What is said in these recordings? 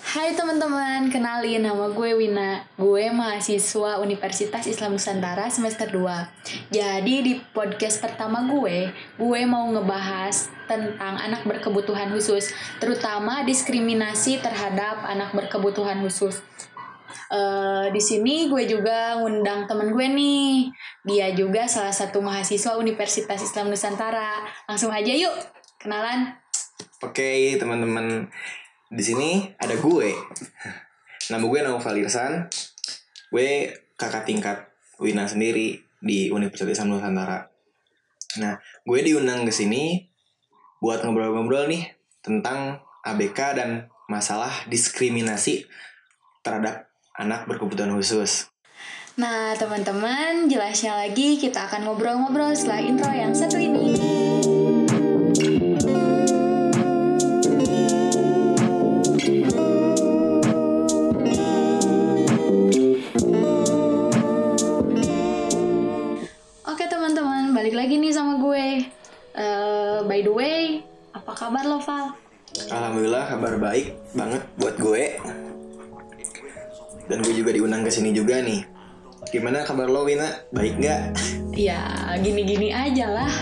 Hai teman-teman, kenalin nama gue Wina. Gue mahasiswa Universitas Islam Nusantara semester 2. Jadi di podcast pertama gue, gue mau ngebahas tentang anak berkebutuhan khusus, terutama diskriminasi terhadap anak berkebutuhan khusus. Uh, di sini gue juga ngundang temen gue nih. Dia juga salah satu mahasiswa Universitas Islam Nusantara. Langsung aja yuk, kenalan. Oke, teman-teman di sini ada gue. Nama gue Naufal Irsan. Gue kakak tingkat Wina sendiri di Universitas Nusantara. Nah, gue diundang ke sini buat ngobrol-ngobrol nih tentang ABK dan masalah diskriminasi terhadap anak berkebutuhan khusus. Nah, teman-teman, jelasnya lagi kita akan ngobrol-ngobrol setelah intro yang satu ini. Kabar lo, Val? Alhamdulillah kabar baik banget buat gue. Dan gue juga diundang ke sini juga nih. Gimana kabar lo, Wina? Baik nggak? Ya, gini-gini aja lah.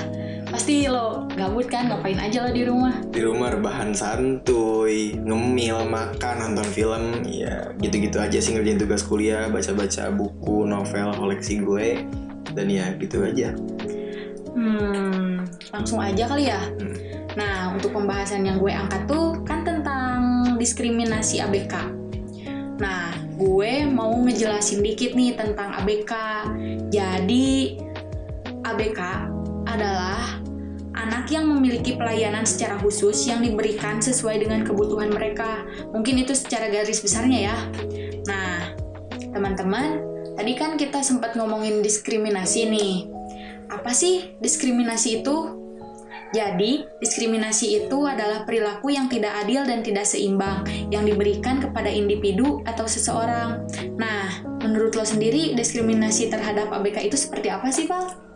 Pasti lo gabut kan, ngapain aja lo di rumah? Di rumah rebahan santuy, ngemil, makan, nonton film, ya gitu-gitu aja sih ngerjain tugas kuliah, baca-baca buku, novel, koleksi gue, dan ya gitu aja. Hmm, langsung aja kali ya. Hmm. Nah, untuk pembahasan yang gue angkat tuh kan tentang diskriminasi ABK. Nah, gue mau ngejelasin dikit nih tentang ABK. Jadi, ABK adalah anak yang memiliki pelayanan secara khusus yang diberikan sesuai dengan kebutuhan mereka. Mungkin itu secara garis besarnya ya. Nah, teman-teman, tadi kan kita sempat ngomongin diskriminasi nih. Apa sih diskriminasi itu? Jadi, diskriminasi itu adalah perilaku yang tidak adil dan tidak seimbang yang diberikan kepada individu atau seseorang. Nah, menurut lo sendiri diskriminasi terhadap ABK itu seperti apa sih, Pak?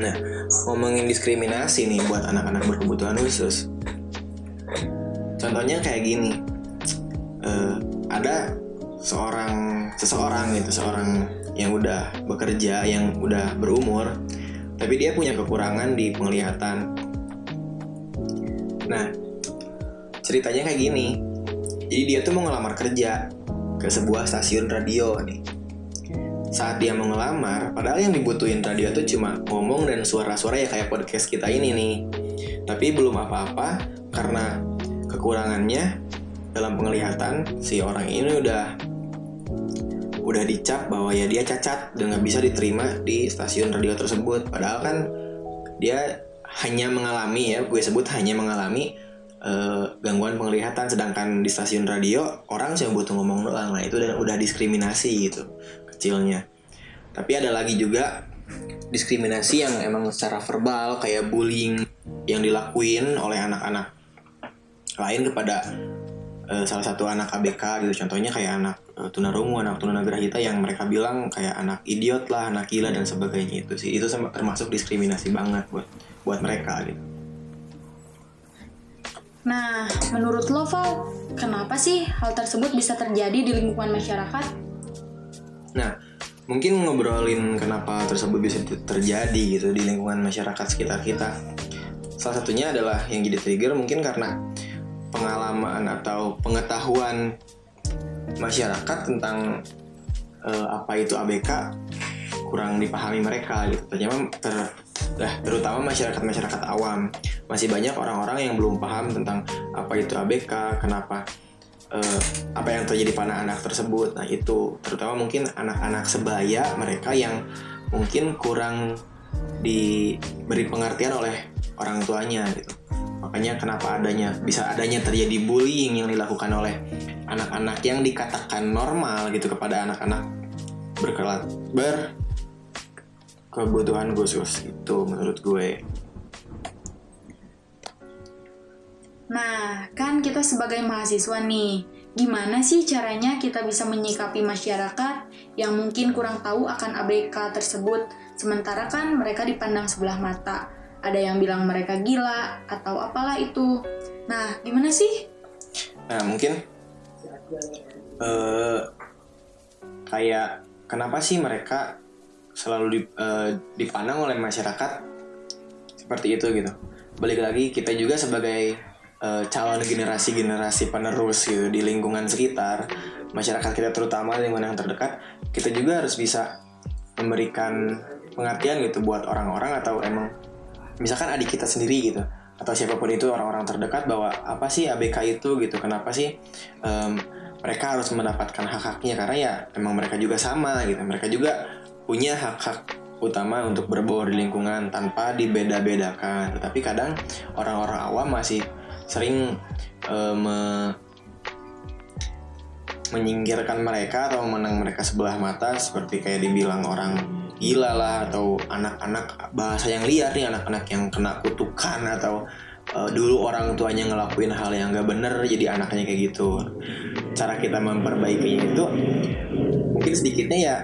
Nah, ngomongin diskriminasi nih buat anak-anak berkebutuhan khusus. Contohnya kayak gini. Uh, ada seorang seseorang gitu, seorang yang udah bekerja, yang udah berumur, tapi dia punya kekurangan di penglihatan Nah, ceritanya kayak gini. Jadi dia tuh mau ngelamar kerja ke sebuah stasiun radio nih. Saat dia mau ngelamar, padahal yang dibutuhin radio tuh cuma ngomong dan suara-suara ya kayak podcast kita ini nih. Tapi belum apa-apa karena kekurangannya dalam penglihatan si orang ini udah udah dicap bahwa ya dia cacat dan nggak bisa diterima di stasiun radio tersebut. Padahal kan dia hanya mengalami ya gue sebut hanya mengalami uh, gangguan penglihatan. Sedangkan di stasiun radio orang cuma butuh ngomong doang. Nah itu udah, udah diskriminasi gitu kecilnya. Tapi ada lagi juga diskriminasi yang emang secara verbal kayak bullying yang dilakuin oleh anak-anak lain kepada uh, salah satu anak ABK gitu contohnya kayak anak uh, tunarungu anak tunagrahita yang mereka bilang kayak anak idiot lah anak gila dan sebagainya itu sih itu termasuk diskriminasi banget buat buat mereka gitu. Nah, menurut lo, Val, kenapa sih hal tersebut bisa terjadi di lingkungan masyarakat? Nah, mungkin ngobrolin kenapa tersebut bisa terjadi gitu di lingkungan masyarakat sekitar kita. Salah satunya adalah yang jadi trigger mungkin karena pengalaman atau pengetahuan masyarakat tentang uh, apa itu ABK kurang dipahami mereka gitu. Ternyata ter, Nah, terutama masyarakat-masyarakat awam. Masih banyak orang-orang yang belum paham tentang apa itu ABK, kenapa uh, apa yang terjadi pada anak tersebut. Nah, itu terutama mungkin anak-anak sebaya mereka yang mungkin kurang diberi pengertian oleh orang tuanya gitu. Makanya kenapa adanya bisa adanya terjadi bullying yang dilakukan oleh anak-anak yang dikatakan normal gitu kepada anak-anak berkelat ber kebutuhan khusus itu menurut gue. Nah, kan kita sebagai mahasiswa nih, gimana sih caranya kita bisa menyikapi masyarakat yang mungkin kurang tahu akan ABK tersebut, sementara kan mereka dipandang sebelah mata. Ada yang bilang mereka gila atau apalah itu. Nah, gimana sih? Nah, mungkin eh kayak kenapa sih mereka selalu di, eh, dipandang oleh masyarakat seperti itu gitu balik lagi kita juga sebagai eh, calon generasi-generasi penerus gitu di lingkungan sekitar masyarakat kita terutama lingkungan yang terdekat kita juga harus bisa memberikan pengertian gitu buat orang-orang atau emang misalkan adik kita sendiri gitu atau siapa pun itu orang-orang terdekat bahwa apa sih ABK itu gitu kenapa sih em, mereka harus mendapatkan hak-haknya? Karena ya emang mereka juga sama gitu mereka juga punya hak-hak utama untuk berbaur di lingkungan tanpa dibeda-bedakan. Tetapi kadang orang-orang awam masih sering eh, me- menyingkirkan mereka atau menang mereka sebelah mata seperti kayak dibilang orang gila lah atau anak-anak bahasa yang liar nih anak-anak yang kena kutukan atau eh, dulu orang tuanya ngelakuin hal yang gak bener jadi anaknya kayak gitu. Cara kita memperbaikinya itu mungkin sedikitnya ya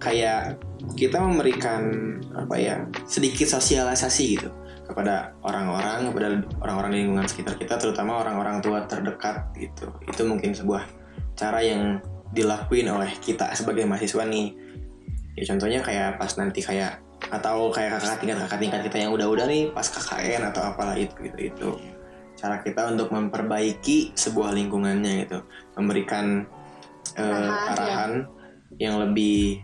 kayak kita memberikan apa ya sedikit sosialisasi gitu kepada orang-orang kepada orang-orang di lingkungan sekitar kita terutama orang-orang tua terdekat gitu. Itu mungkin sebuah cara yang dilakuin oleh kita sebagai mahasiswa nih ya contohnya kayak pas nanti kayak atau kayak kakak tingkat kakak tingkat kita yang udah-udah nih pas KKN atau apalah itu gitu itu. Cara kita untuk memperbaiki sebuah lingkungannya gitu. Memberikan eh, Arahan, ya. arahan yang lebih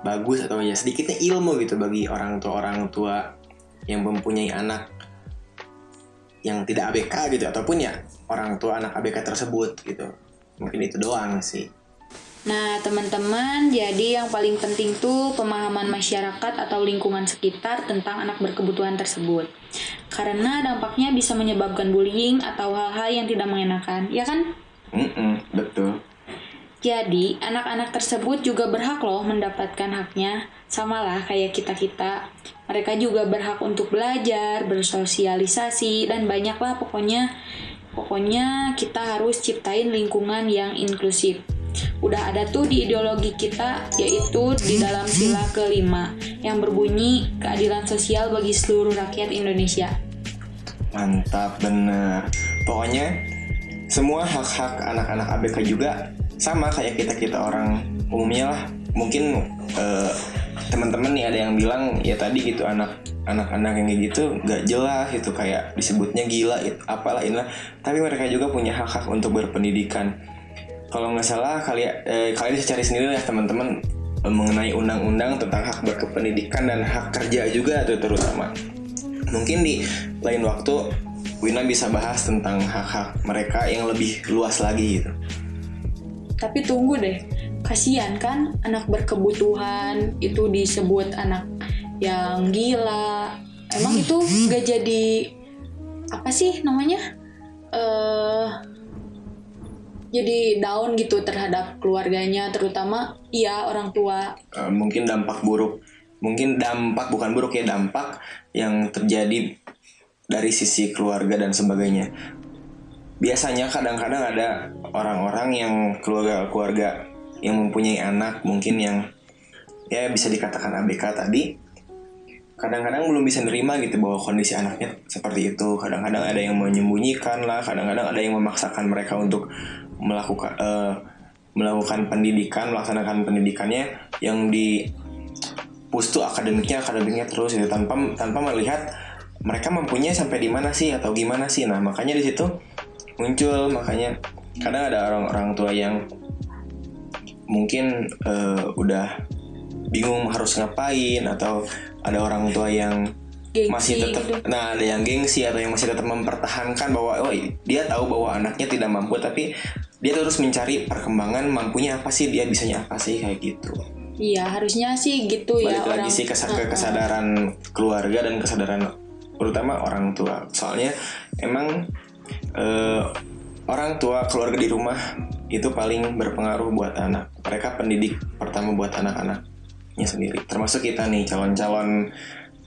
bagus atau ya sedikitnya ilmu gitu bagi orang tua orang tua yang mempunyai anak yang tidak ABK gitu ataupun ya orang tua anak ABK tersebut gitu. Mungkin itu doang sih Nah, teman-teman, jadi yang paling penting tuh pemahaman masyarakat atau lingkungan sekitar tentang anak berkebutuhan tersebut. Karena dampaknya bisa menyebabkan bullying atau hal-hal yang tidak mengenakan, ya kan? Mm-mm, betul Jadi, anak-anak tersebut juga berhak loh mendapatkan haknya, samalah kayak kita-kita. Mereka juga berhak untuk belajar, bersosialisasi, dan banyaklah pokoknya pokoknya kita harus ciptain lingkungan yang inklusif. Udah ada tuh di ideologi kita, yaitu di dalam sila kelima, yang berbunyi keadilan sosial bagi seluruh rakyat Indonesia. Mantap bener. Pokoknya semua hak-hak anak-anak ABK juga sama kayak kita-kita orang umumnya lah. Mungkin eh, teman-teman nih ada yang bilang ya tadi gitu anak anak-anak yang kayak gitu nggak jelas itu kayak disebutnya gila apalah inilah. Tapi mereka juga punya hak-hak untuk berpendidikan kalau nggak salah kalian eh, kalian bisa cari sendiri ya teman-teman mengenai undang-undang tentang hak berkependidikan dan hak kerja juga tuh terutama mungkin di lain waktu Wina bisa bahas tentang hak-hak mereka yang lebih luas lagi gitu. Tapi tunggu deh, kasihan kan anak berkebutuhan itu disebut anak yang gila. Emang itu gak jadi apa sih namanya? eh jadi down gitu terhadap keluarganya, terutama iya orang tua. Eh, mungkin dampak buruk, mungkin dampak bukan buruk ya dampak yang terjadi dari sisi keluarga dan sebagainya. Biasanya kadang-kadang ada orang-orang yang keluarga-keluarga yang mempunyai anak mungkin yang ya bisa dikatakan ABK tadi kadang-kadang belum bisa nerima gitu bahwa kondisi anaknya seperti itu. Kadang-kadang ada yang menyembunyikan lah kadang-kadang ada yang memaksakan mereka untuk melakukan eh, melakukan pendidikan melaksanakan pendidikannya yang di push tuh akademiknya akademiknya terus gitu. Tanpa tanpa melihat mereka mampunya sampai di mana sih atau gimana sih. Nah makanya di situ muncul makanya kadang ada orang-orang tua yang mungkin eh, udah bingung harus ngapain atau ada orang tua yang Gengsi masih tetap gitu. nah ada yang gengsi atau yang masih tetap mempertahankan bahwa oh dia tahu bahwa anaknya tidak mampu tapi dia terus mencari perkembangan mampunya apa sih dia bisanya apa sih kayak gitu Iya, harusnya sih gitu ya balik orang. lagi sih kesa- ke Heeh. kesadaran keluarga dan kesadaran terutama orang tua soalnya emang eh, orang tua keluarga di rumah itu paling berpengaruh buat anak mereka pendidik pertama buat anak-anaknya sendiri termasuk kita nih calon-calon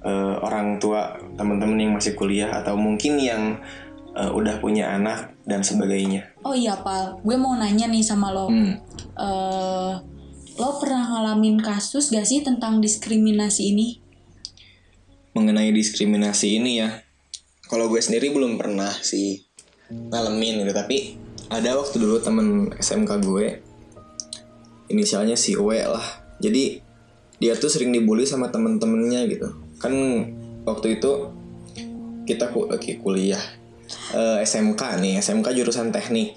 eh, orang tua teman-teman yang masih kuliah atau mungkin yang eh, udah punya anak dan sebagainya Oh iya, Pal. Gue mau nanya nih sama lo. Hmm. eh lo pernah ngalamin kasus gak sih tentang diskriminasi ini? mengenai diskriminasi ini ya kalau gue sendiri belum pernah sih ngalamin gitu tapi ada waktu dulu temen SMK gue inisialnya si W lah jadi dia tuh sering dibully sama temen-temennya gitu. Kan waktu itu kita lagi kuliah eh, SMK nih SMK jurusan teknik.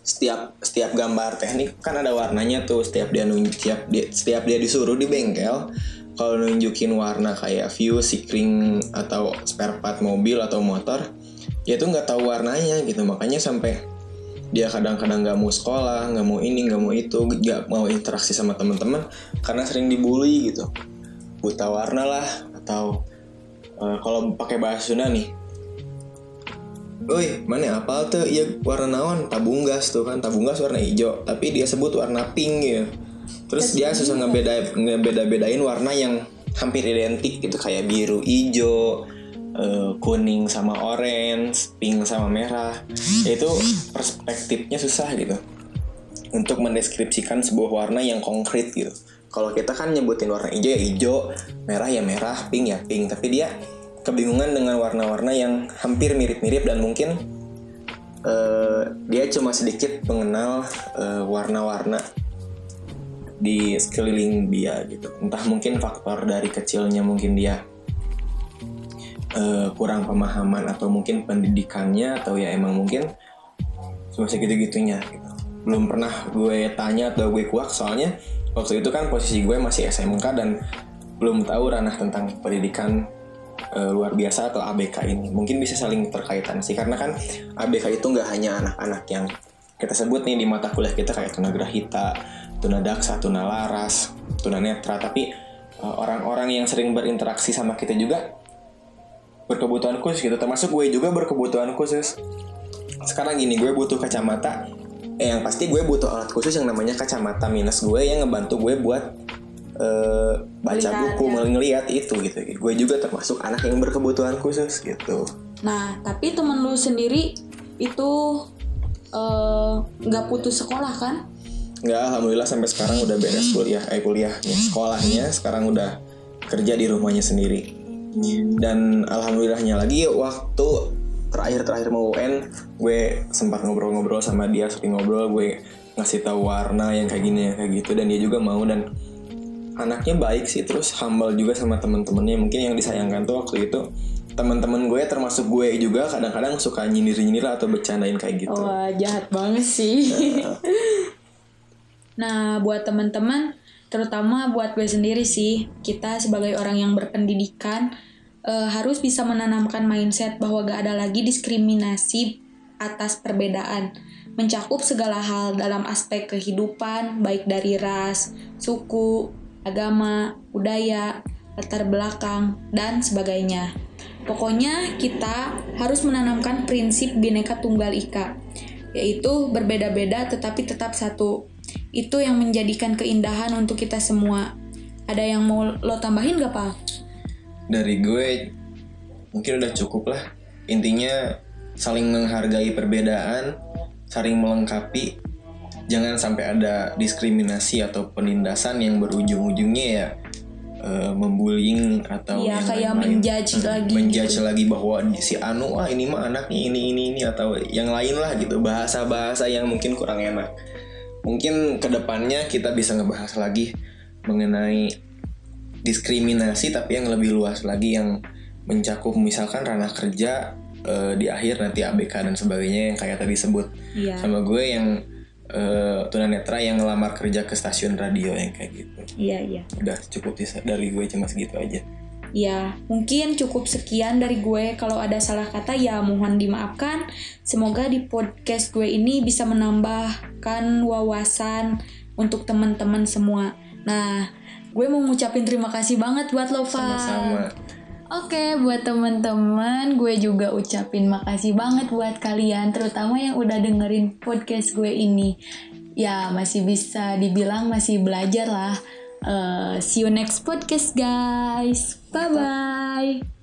Setiap setiap gambar teknik kan ada warnanya tuh setiap dia nunjuk setiap dia, setiap dia disuruh di bengkel kalau nunjukin warna kayak fuse, sikring atau spare part mobil atau motor dia tuh nggak tahu warnanya gitu. Makanya sampai dia kadang-kadang nggak mau sekolah nggak mau ini nggak mau itu nggak mau interaksi sama teman-teman karena sering dibully gitu buta warna lah atau eh, kalau pakai bahasa Sunda nih Woi, mana apa tuh? Iya warna naon? Tabung gas tuh kan, tabung gas warna hijau, tapi dia sebut warna pink gitu. Terus dia susah ngebeda ngebeda-bedain warna yang hampir identik gitu kayak biru, hijau, eh, kuning sama orange, pink sama merah. Itu perspektifnya susah gitu untuk mendeskripsikan sebuah warna yang konkret gitu. Kalau kita kan nyebutin warna hijau ya hijau, merah ya merah, pink ya pink, tapi dia kebingungan dengan warna-warna yang hampir mirip-mirip dan mungkin eh, dia cuma sedikit mengenal eh, warna-warna di sekeliling dia gitu. Entah mungkin faktor dari kecilnya mungkin dia eh, kurang pemahaman atau mungkin pendidikannya atau ya emang mungkin cuma segitu-gitunya gitu. Belum pernah gue tanya atau gue kuak soalnya waktu itu kan posisi gue masih SMK dan belum tahu ranah tentang pendidikan eh, luar biasa atau ABK ini mungkin bisa saling terkaitan sih karena kan ABK itu nggak hanya anak-anak yang kita sebut nih di mata kuliah kita kayak tunagrahita, tunadaksa, tunalaras, tunanetra tapi eh, orang-orang yang sering berinteraksi sama kita juga berkebutuhan khusus gitu termasuk gue juga berkebutuhan khusus sekarang gini gue butuh kacamata eh yang pasti gue butuh alat khusus yang namanya kacamata minus gue yang ngebantu gue buat eh, baca Melihat, buku ya. ngeliat itu gitu gue juga termasuk anak yang berkebutuhan khusus gitu Nah, tapi temen lu sendiri itu eh, nggak putus sekolah kan? Nggak, alhamdulillah sampai sekarang udah beres kuliah, eh kuliahnya, sekolahnya sekarang udah kerja di rumahnya sendiri. Dan alhamdulillahnya lagi waktu terakhir-terakhir mau UN, gue sempat ngobrol-ngobrol sama dia, sering ngobrol, gue ngasih tahu warna yang kayak gini, yang kayak gitu, dan dia juga mau dan anaknya baik sih, terus humble juga sama temen-temennya. Mungkin yang disayangkan tuh waktu itu teman-teman gue termasuk gue juga kadang-kadang suka nyindir-nyindir atau bercandain kayak gitu. Wah, jahat banget sih. nah, buat teman-teman, terutama buat gue sendiri sih, kita sebagai orang yang berpendidikan eh, harus bisa menanamkan mindset bahwa gak ada lagi diskriminasi atas perbedaan, mencakup segala hal dalam aspek kehidupan, baik dari ras, suku, agama, budaya, latar belakang, dan sebagainya. Pokoknya kita harus menanamkan prinsip bineka tunggal ika, yaitu berbeda-beda tetapi tetap satu. Itu yang menjadikan keindahan untuk kita semua. Ada yang mau lo tambahin gak, Pak? dari gue mungkin udah cukup lah intinya saling menghargai perbedaan saling melengkapi jangan sampai ada diskriminasi atau penindasan yang berujung-ujungnya ya eh, membullying atau Iya, yang kayak lain-lain. menjudge Hmm, lagi menjudge gitu. lagi bahwa si Anu ah ini mah anaknya ini ini ini atau yang lain lah gitu bahasa-bahasa yang mungkin kurang enak mungkin ke depannya kita bisa ngebahas lagi mengenai diskriminasi tapi yang lebih luas lagi yang mencakup misalkan ranah kerja eh, di akhir nanti ABK dan sebagainya yang kayak tadi sebut Iya. sama gue yang eh, tunanetra yang ngelamar kerja ke stasiun radio yang kayak gitu Iya, iya. udah cukup sih dari gue cuma segitu aja Ya, mungkin cukup sekian dari gue. Kalau ada salah kata ya mohon dimaafkan. Semoga di podcast gue ini bisa menambahkan wawasan untuk teman-teman semua. Nah, gue mau ngucapin terima kasih banget buat lo, Fa. sama-sama Oke, buat teman-teman, gue juga ucapin makasih banget buat kalian, terutama yang udah dengerin podcast gue ini. Ya, masih bisa dibilang masih belajar lah. Eh, see you next podcast, guys. Bye bye.